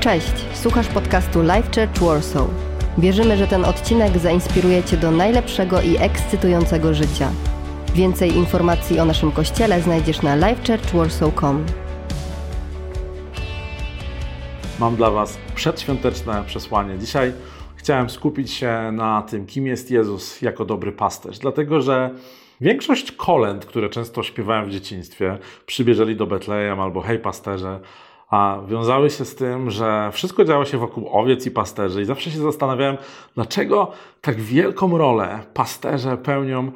Cześć, słuchasz podcastu Life Church Warsaw. Wierzymy, że ten odcinek zainspiruje Cię do najlepszego i ekscytującego życia. Więcej informacji o naszym kościele znajdziesz na lifechurchwarsaw.com. Mam dla Was przedświąteczne przesłanie. Dzisiaj chciałem skupić się na tym, kim jest Jezus jako dobry pasterz, dlatego że większość kolęd, które często śpiewałem w dzieciństwie, przybierzeli do Betlejem albo hej pasterze, a wiązały się z tym, że wszystko działo się wokół owiec i pasterzy. I zawsze się zastanawiałem, dlaczego tak wielką rolę pasterze pełnią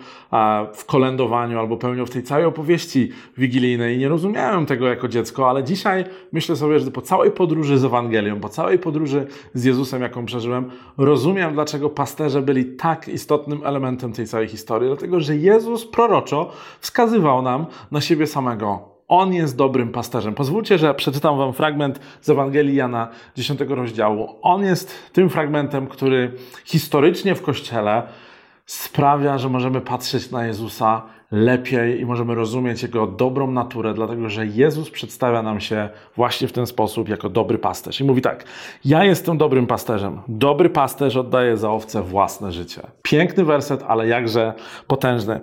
w kolędowaniu albo pełnią w tej całej opowieści wigilijnej. Nie rozumiałem tego jako dziecko, ale dzisiaj myślę sobie, że po całej podróży z Ewangelią, po całej podróży z Jezusem, jaką przeżyłem, rozumiem, dlaczego pasterze byli tak istotnym elementem tej całej historii. Dlatego, że Jezus proroczo wskazywał nam na siebie samego on jest dobrym pasterzem. Pozwólcie, że przeczytam Wam fragment z Ewangelii Jana 10 rozdziału. On jest tym fragmentem, który historycznie w Kościele sprawia, że możemy patrzeć na Jezusa lepiej i możemy rozumieć Jego dobrą naturę, dlatego że Jezus przedstawia nam się właśnie w ten sposób jako dobry pasterz. I mówi tak: Ja jestem dobrym pasterzem. Dobry pasterz oddaje za owce własne życie. Piękny werset, ale jakże potężny.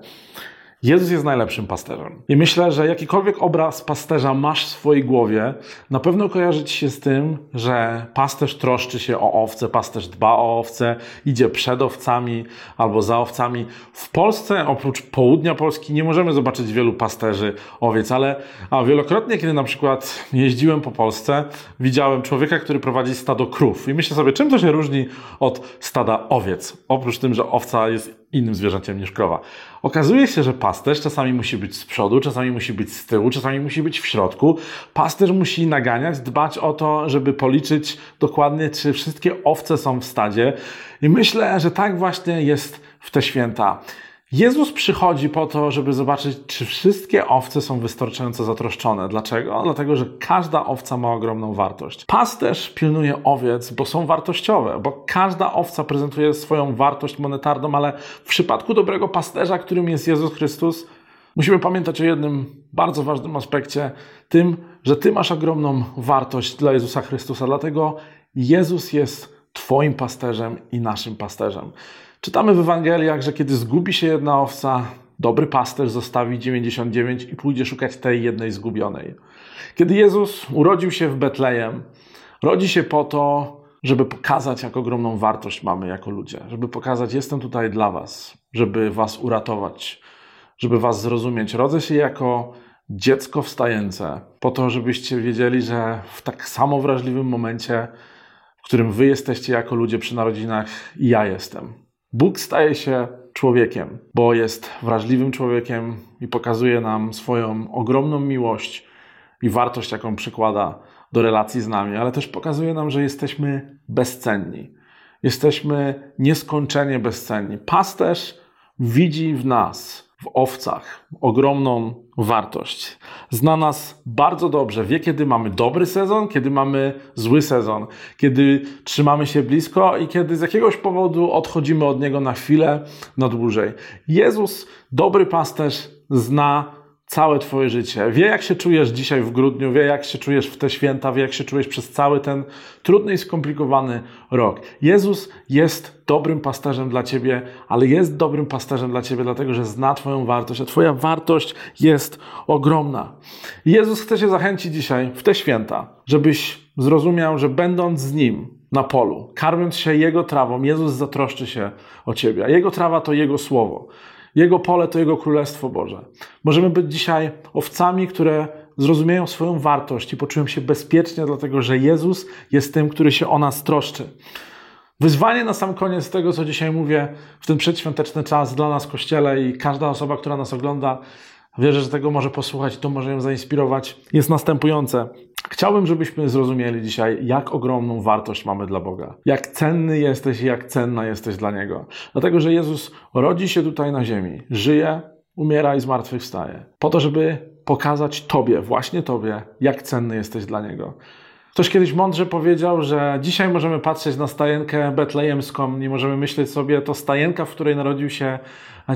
Jezus jest najlepszym pasterzem. I myślę, że jakikolwiek obraz pasterza masz w swojej głowie, na pewno kojarzy ci się z tym, że pasterz troszczy się o owce, pasterz dba o owce, idzie przed owcami albo za owcami. W Polsce, oprócz południa Polski, nie możemy zobaczyć wielu pasterzy owiec, ale a wielokrotnie, kiedy na przykład jeździłem po Polsce, widziałem człowieka, który prowadzi stado krów. I myślę sobie, czym to się różni od stada owiec? Oprócz tym, że owca jest innym zwierzęciem niż krowa. Okazuje się, że pasterz czasami musi być z przodu, czasami musi być z tyłu, czasami musi być w środku. Pasterz musi naganiać, dbać o to, żeby policzyć dokładnie, czy wszystkie owce są w stadzie. I myślę, że tak właśnie jest w te święta. Jezus przychodzi po to, żeby zobaczyć, czy wszystkie owce są wystarczająco zatroszczone. Dlaczego? Dlatego, że każda owca ma ogromną wartość. Pasterz pilnuje owiec, bo są wartościowe, bo każda owca prezentuje swoją wartość monetarną, ale w przypadku dobrego pasterza, którym jest Jezus Chrystus, musimy pamiętać o jednym bardzo ważnym aspekcie, tym, że Ty masz ogromną wartość dla Jezusa Chrystusa. Dlatego Jezus jest Twoim pasterzem i naszym pasterzem. Czytamy w Ewangeliach, że kiedy zgubi się jedna owca, dobry pasterz zostawi 99 i pójdzie szukać tej jednej zgubionej. Kiedy Jezus urodził się w Betlejem, rodzi się po to, żeby pokazać, jak ogromną wartość mamy jako ludzie, żeby pokazać, jestem tutaj dla Was, żeby Was uratować, żeby Was zrozumieć. Rodzę się jako dziecko wstające, po to, żebyście wiedzieli, że w tak samo wrażliwym momencie, w którym Wy jesteście jako ludzie przy narodzinach, i ja jestem. Bóg staje się człowiekiem, bo jest wrażliwym człowiekiem i pokazuje nam swoją ogromną miłość i wartość, jaką przykłada do relacji z nami, ale też pokazuje nam, że jesteśmy bezcenni. Jesteśmy nieskończenie bezcenni. Pasterz widzi w nas w owcach ogromną wartość. Zna nas bardzo dobrze, wie kiedy mamy dobry sezon, kiedy mamy zły sezon, kiedy trzymamy się blisko i kiedy z jakiegoś powodu odchodzimy od niego na chwilę, na dłużej. Jezus, dobry pasterz, zna całe Twoje życie. Wie, jak się czujesz dzisiaj w grudniu, wie, jak się czujesz w te święta, wie, jak się czujesz przez cały ten trudny i skomplikowany rok. Jezus jest dobrym pasterzem dla Ciebie, ale jest dobrym pasterzem dla Ciebie, dlatego że zna Twoją wartość, a Twoja wartość jest ogromna. Jezus chce Cię zachęcić dzisiaj w te święta, żebyś zrozumiał, że będąc z Nim, na polu, karmiąc się Jego trawą, Jezus zatroszczy się o Ciebie, a Jego trawa to Jego słowo. Jego pole to Jego Królestwo Boże. Możemy być dzisiaj owcami, które zrozumieją swoją wartość i poczują się bezpiecznie, dlatego że Jezus jest tym, który się o nas troszczy. Wyzwanie na sam koniec tego, co dzisiaj mówię w ten przedświąteczny czas dla nas Kościele i każda osoba, która nas ogląda, wierzę, że tego może posłuchać to może ją zainspirować, jest następujące. Chciałbym, żebyśmy zrozumieli dzisiaj, jak ogromną wartość mamy dla Boga. Jak cenny jesteś i jak cenna jesteś dla Niego. Dlatego, że Jezus rodzi się tutaj na ziemi, żyje, umiera i zmartwychwstaje. Po to, żeby pokazać Tobie, właśnie Tobie, jak cenny jesteś dla Niego. Ktoś kiedyś mądrze powiedział, że dzisiaj możemy patrzeć na stajenkę betlejemską, nie możemy myśleć sobie, to stajenka, w której narodził się,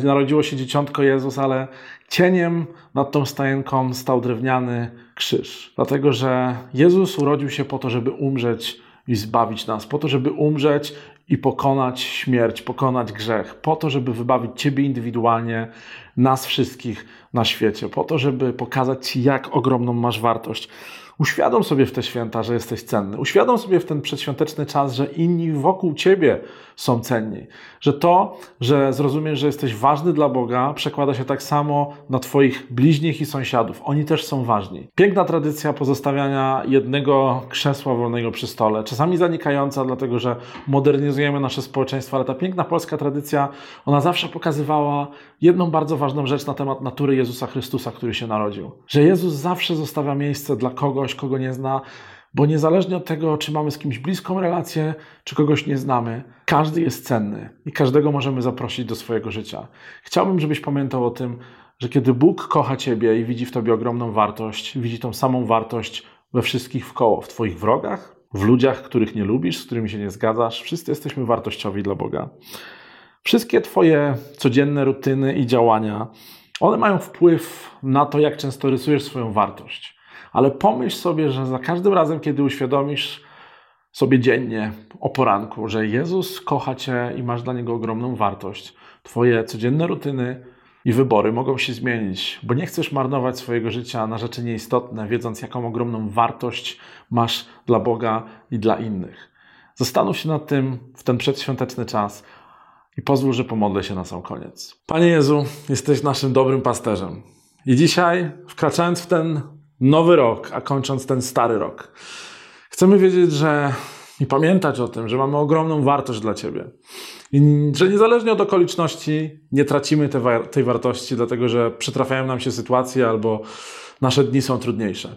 narodziło się dzieciątko Jezus, ale cieniem nad tą stajenką stał drewniany krzyż. Dlatego, że Jezus urodził się po to, żeby umrzeć i zbawić nas, po to, żeby umrzeć i pokonać śmierć, pokonać grzech, po to, żeby wybawić Ciebie indywidualnie, nas wszystkich na świecie, po to, żeby pokazać Ci, jak ogromną masz wartość. Uświadom sobie w te święta, że jesteś cenny. Uświadom sobie w ten przedświąteczny czas, że inni wokół ciebie są cenni. Że to, że zrozumiesz, że jesteś ważny dla Boga, przekłada się tak samo na Twoich bliźnich i sąsiadów. Oni też są ważni. Piękna tradycja pozostawiania jednego krzesła wolnego przy stole, czasami zanikająca, dlatego że modernizujemy nasze społeczeństwo, ale ta piękna polska tradycja, ona zawsze pokazywała jedną bardzo ważną rzecz na temat natury Jezusa Chrystusa, który się narodził. Że Jezus zawsze zostawia miejsce dla kogoś, kogo nie zna, bo niezależnie od tego, czy mamy z kimś bliską relację, czy kogoś nie znamy, każdy jest cenny i każdego możemy zaprosić do swojego życia. Chciałbym, żebyś pamiętał o tym, że kiedy Bóg kocha Ciebie i widzi w Tobie ogromną wartość, widzi tą samą wartość we wszystkich wkoło, w Twoich wrogach, w ludziach, których nie lubisz, z którymi się nie zgadzasz, wszyscy jesteśmy wartościowi dla Boga. Wszystkie Twoje codzienne rutyny i działania, one mają wpływ na to, jak często rysujesz swoją wartość. Ale pomyśl sobie, że za każdym razem, kiedy uświadomisz sobie dziennie o poranku, że Jezus kocha Cię i masz dla Niego ogromną wartość, Twoje codzienne rutyny i wybory mogą się zmienić, bo nie chcesz marnować swojego życia na rzeczy nieistotne, wiedząc, jaką ogromną wartość masz dla Boga i dla innych. Zastanów się nad tym w ten przedświąteczny czas i pozwól, że pomodlę się na sam koniec. Panie Jezu, jesteś naszym dobrym pasterzem. I dzisiaj, wkraczając w ten nowy rok, a kończąc ten stary rok, chcemy wiedzieć, że i pamiętać o tym, że mamy ogromną wartość dla Ciebie. I że niezależnie od okoliczności nie tracimy te, tej wartości, dlatego że przytrafiają nam się sytuacje albo nasze dni są trudniejsze.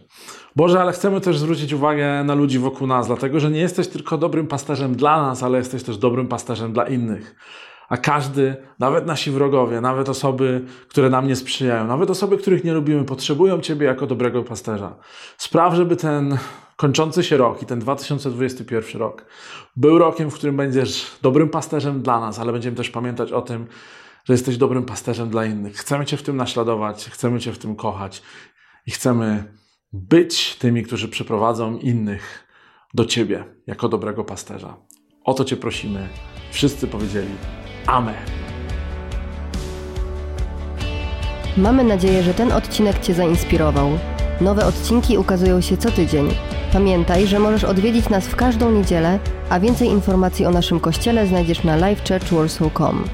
Boże, ale chcemy też zwrócić uwagę na ludzi wokół nas, dlatego że nie jesteś tylko dobrym pasterzem dla nas, ale jesteś też dobrym pasterzem dla innych. A każdy, nawet nasi wrogowie, nawet osoby, które nam nie sprzyjają, nawet osoby, których nie lubimy, potrzebują Ciebie jako dobrego pasterza. Spraw, żeby ten kończący się rok i ten 2021 rok był rokiem, w którym będziesz dobrym pasterzem dla nas, ale będziemy też pamiętać o tym, że jesteś dobrym pasterzem dla innych. Chcemy Cię w tym naśladować, chcemy Cię w tym kochać i chcemy być tymi, którzy przyprowadzą innych do Ciebie jako dobrego pasterza. O to Cię prosimy. Wszyscy powiedzieli Amen. Mamy nadzieję, że ten odcinek Cię zainspirował. Nowe odcinki ukazują się co tydzień. Pamiętaj, że możesz odwiedzić nas w każdą niedzielę, a więcej informacji o naszym kościele znajdziesz na livechurchwarsaw.com.